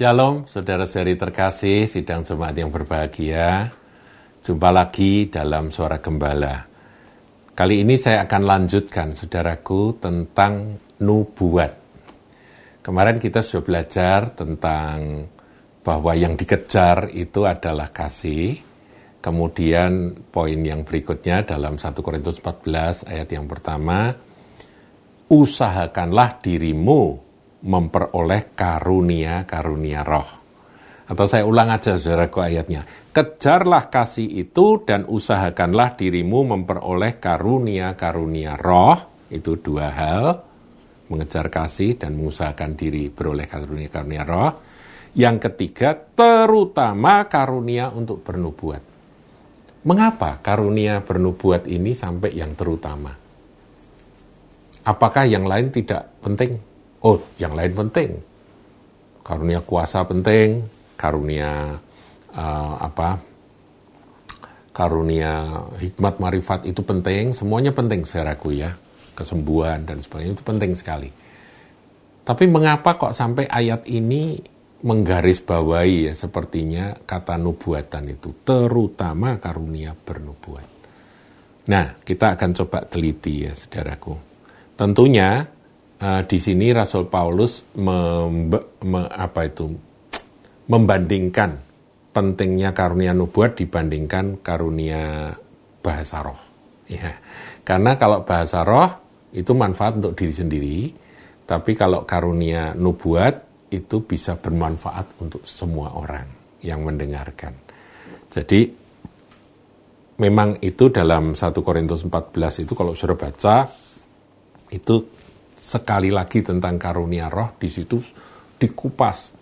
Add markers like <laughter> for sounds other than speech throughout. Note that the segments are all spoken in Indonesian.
Shalom, saudara-saudari terkasih, sidang jemaat yang berbahagia. Jumpa lagi dalam Suara Gembala. Kali ini saya akan lanjutkan, saudaraku, tentang nubuat. Kemarin kita sudah belajar tentang bahwa yang dikejar itu adalah kasih. Kemudian poin yang berikutnya dalam 1 Korintus 14 ayat yang pertama, usahakanlah dirimu memperoleh karunia-karunia roh. Atau saya ulang aja saudaraku ayatnya. Kejarlah kasih itu dan usahakanlah dirimu memperoleh karunia-karunia roh. Itu dua hal. Mengejar kasih dan mengusahakan diri beroleh karunia-karunia roh. Yang ketiga, terutama karunia untuk bernubuat. Mengapa karunia bernubuat ini sampai yang terutama? Apakah yang lain tidak penting? Oh, yang lain penting. Karunia kuasa penting, karunia uh, apa? Karunia hikmat marifat itu penting, semuanya penting saya ragu ya. Kesembuhan dan sebagainya itu penting sekali. Tapi mengapa kok sampai ayat ini menggarisbawahi ya sepertinya kata nubuatan itu, terutama karunia bernubuat. Nah, kita akan coba teliti ya, saudaraku. Tentunya uh, di sini Rasul Paulus membe, me, apa itu membandingkan pentingnya karunia nubuat dibandingkan karunia bahasa roh. Ya. Karena kalau bahasa roh itu manfaat untuk diri sendiri, tapi kalau karunia nubuat itu bisa bermanfaat untuk semua orang yang mendengarkan. Jadi memang itu dalam 1 Korintus 14 itu kalau sudah baca itu sekali lagi tentang karunia roh di situ dikupas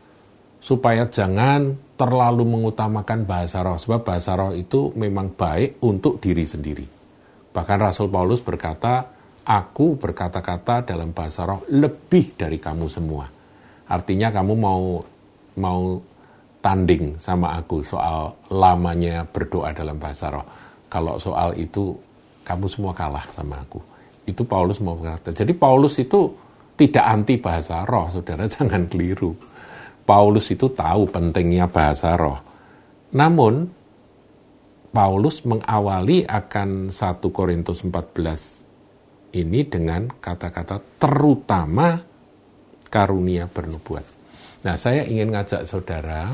supaya jangan terlalu mengutamakan bahasa roh sebab bahasa roh itu memang baik untuk diri sendiri. Bahkan Rasul Paulus berkata, aku berkata-kata dalam bahasa roh lebih dari kamu semua. Artinya kamu mau mau tanding sama aku soal lamanya berdoa dalam bahasa roh. Kalau soal itu kamu semua kalah sama aku itu Paulus mau berkata. Jadi Paulus itu tidak anti bahasa roh, saudara <laughs> jangan keliru. Paulus itu tahu pentingnya bahasa roh. Namun, Paulus mengawali akan 1 Korintus 14 ini dengan kata-kata terutama karunia bernubuat. Nah, saya ingin ngajak saudara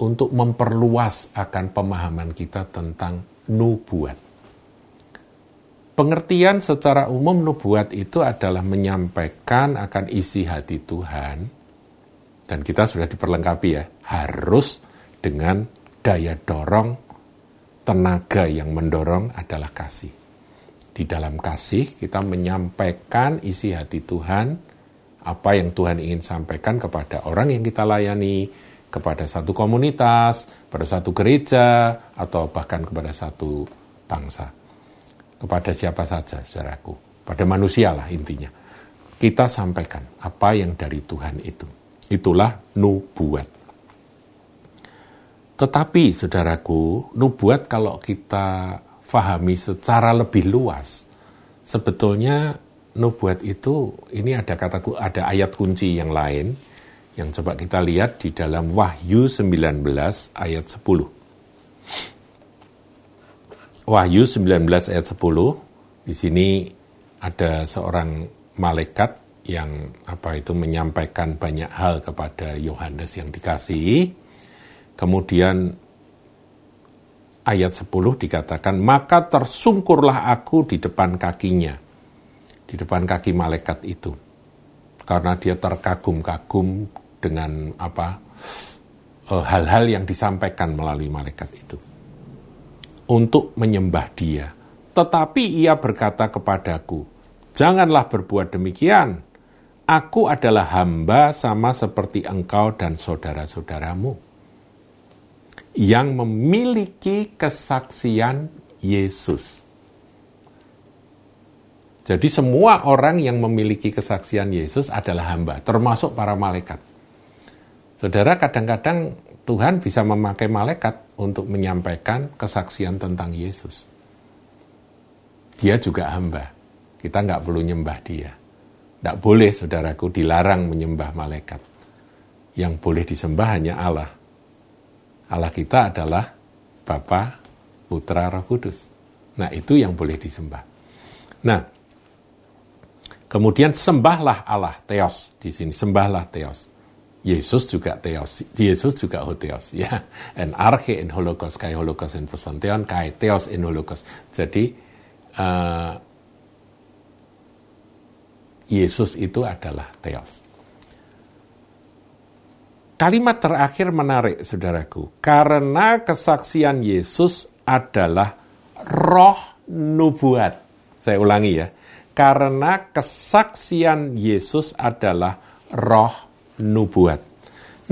untuk memperluas akan pemahaman kita tentang nubuat. Pengertian secara umum nubuat itu adalah menyampaikan akan isi hati Tuhan. Dan kita sudah diperlengkapi ya, harus dengan daya dorong. Tenaga yang mendorong adalah kasih. Di dalam kasih kita menyampaikan isi hati Tuhan, apa yang Tuhan ingin sampaikan kepada orang yang kita layani, kepada satu komunitas, pada satu gereja, atau bahkan kepada satu bangsa kepada siapa saja, saudaraku. Pada manusia lah intinya. Kita sampaikan apa yang dari Tuhan itu. Itulah nubuat. Tetapi, saudaraku, nubuat kalau kita fahami secara lebih luas, sebetulnya nubuat itu, ini ada kata ada ayat kunci yang lain, yang coba kita lihat di dalam Wahyu 19 ayat 10. Wahyu 19 ayat 10, di sini ada seorang malaikat yang apa itu menyampaikan banyak hal kepada Yohanes yang dikasihi. Kemudian ayat 10 dikatakan, maka tersungkurlah aku di depan kakinya, di depan kaki malaikat itu. Karena dia terkagum-kagum dengan apa eh, hal-hal yang disampaikan melalui malaikat itu untuk menyembah dia. Tetapi ia berkata kepadaku, Janganlah berbuat demikian. Aku adalah hamba sama seperti engkau dan saudara-saudaramu yang memiliki kesaksian Yesus. Jadi semua orang yang memiliki kesaksian Yesus adalah hamba, termasuk para malaikat. Saudara kadang-kadang Tuhan bisa memakai malaikat untuk menyampaikan kesaksian tentang Yesus. Dia juga hamba. Kita nggak perlu nyembah dia. Nggak boleh, saudaraku, dilarang menyembah malaikat. Yang boleh disembah hanya Allah. Allah kita adalah Bapa, Putra, Roh Kudus. Nah, itu yang boleh disembah. Nah, kemudian sembahlah Allah, Theos di sini, sembahlah Theos. Yesus juga Theos, Yesus juga Hotheos, ya. En arche in Holocaust, kai Holocaust in Prosantheon, kai Theos in Holocaust. Jadi, uh, Yesus itu adalah Theos. Kalimat terakhir menarik, saudaraku, karena kesaksian Yesus adalah roh nubuat. Saya ulangi ya, karena kesaksian Yesus adalah roh nubuat.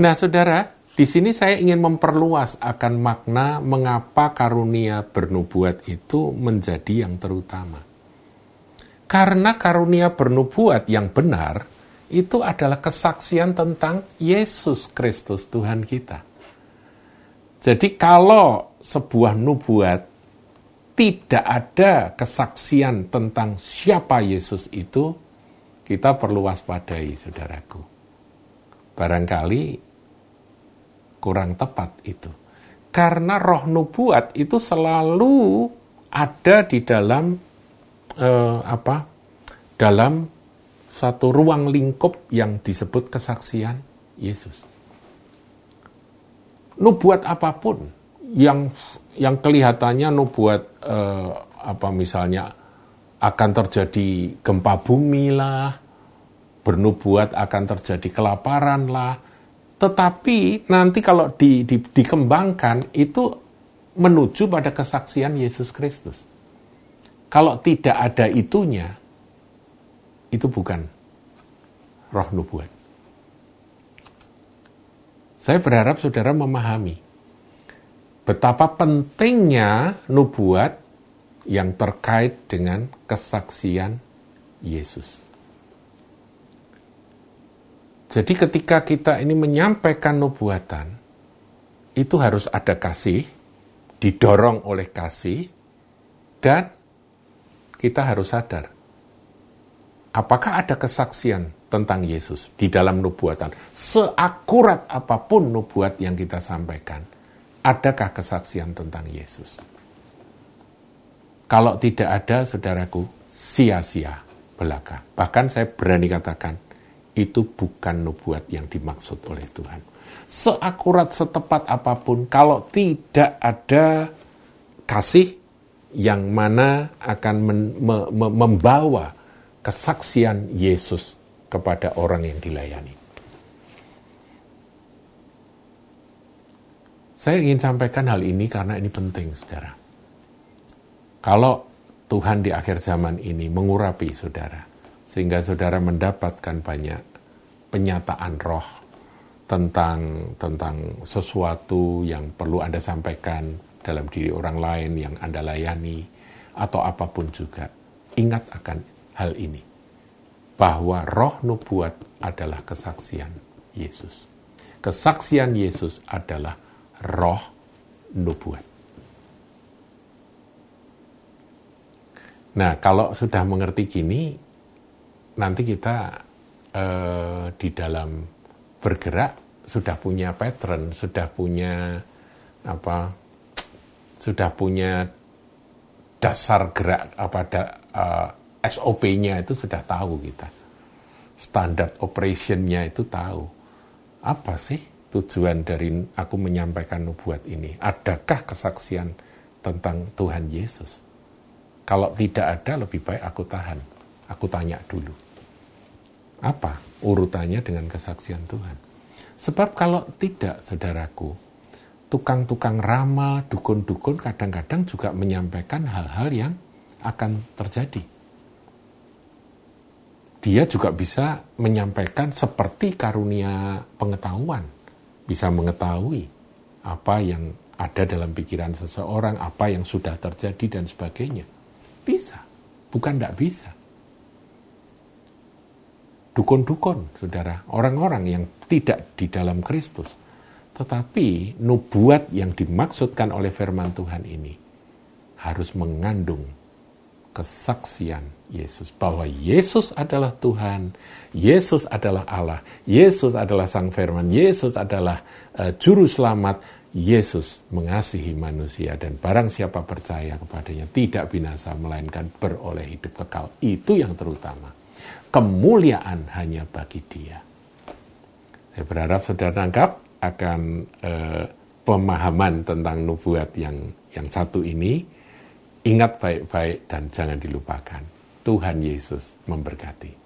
Nah, saudara, di sini saya ingin memperluas akan makna mengapa karunia bernubuat itu menjadi yang terutama. Karena karunia bernubuat yang benar itu adalah kesaksian tentang Yesus Kristus Tuhan kita. Jadi kalau sebuah nubuat tidak ada kesaksian tentang siapa Yesus itu, kita perlu waspadai, saudaraku. Barangkali kurang tepat itu. Karena roh nubuat itu selalu ada di dalam eh, apa? Dalam satu ruang lingkup yang disebut kesaksian Yesus. Nubuat apa pun yang yang kelihatannya nubuat eh, apa misalnya akan terjadi gempa bumi lah, bernubuat akan terjadi kelaparan lah, tetapi nanti kalau di, di, dikembangkan itu menuju pada kesaksian Yesus Kristus. Kalau tidak ada itunya, itu bukan roh nubuat. Saya berharap saudara memahami betapa pentingnya nubuat yang terkait dengan kesaksian Yesus. Jadi ketika kita ini menyampaikan nubuatan, itu harus ada kasih, didorong oleh kasih, dan kita harus sadar apakah ada kesaksian tentang Yesus di dalam nubuatan? Seakurat apa pun nubuat yang kita sampaikan, adakah kesaksian tentang Yesus? Kalau tidak ada, saudaraku, sia-sia belaka. Bahkan saya berani katakan, itu bukan nubuat yang dimaksud oleh Tuhan. Seakurat, setepat apa pun, kalau tidak ada kasih yang mana akan men, me, me, membawa kesaksian Yesus kepada orang yang dilayani. Saya ingin sampaikan hal ini karena ini penting, saudara. Kalau Tuhan di akhir zaman ini mengurapi saudara, sehingga saudara mendapatkan banyak penyataan roh tentang tentang sesuatu yang perlu Anda sampaikan dalam diri orang lain yang Anda layani atau apa pun juga. Ingat akan hal ini. Bahwa roh nubuat adalah kesaksian Yesus. Kesaksian Yesus adalah roh nubuat. Nah, kalau sudah mengerti gini, nanti kita eh, di dalam bergerak sudah punya pattern, sudah punya apa, sudah punya dasar gerak apa da, uh, SOP-nya itu sudah tahu kita. Standar operation-nya itu tahu. Apa sih tujuan dari aku menyampaikan nubuat ini? Adakah kesaksian tentang Tuhan Yesus? Kalau tidak ada, lebih baik aku tahan. Aku tanya dulu. Apa urutannya dengan kesaksian Tuhan? Sebab kalau tidak, saudaraku, tukang-tukang ramal, dukun-dukun kadang-kadang juga menyampaikan hal-hal yang akan terjadi dia juga bisa menyampaikan seperti karunia pengetahuan, bisa mengetahui apa yang ada dalam pikiran seseorang, apa yang sudah terjadi dan sebagainya. Bisa, bukan tidak bisa. Dukun-dukun, saudara, orang-orang yang tidak di dalam Kristus. Tetapi nubuat yang dimaksudkan oleh firman Tuhan ini harus mengandung kesaksian Yesus bahwa Yesus adalah Tuhan, Yesus adalah Allah, Yesus adalah Sang Firman, Yesus adalah uh, Juru Selamat, Yesus mengasihi manusia dan barang siapa percaya kepadanya tidak binasa melainkan beroleh hidup kekal. Itu yang terutama. Kemuliaan hanya bagi Dia. Saya berharap saudara nangkap akan uh, pemahaman tentang nubuat yang yang satu ini Ingat baik-baik dan jangan dilupakan. Tuhan Yesus memberkati.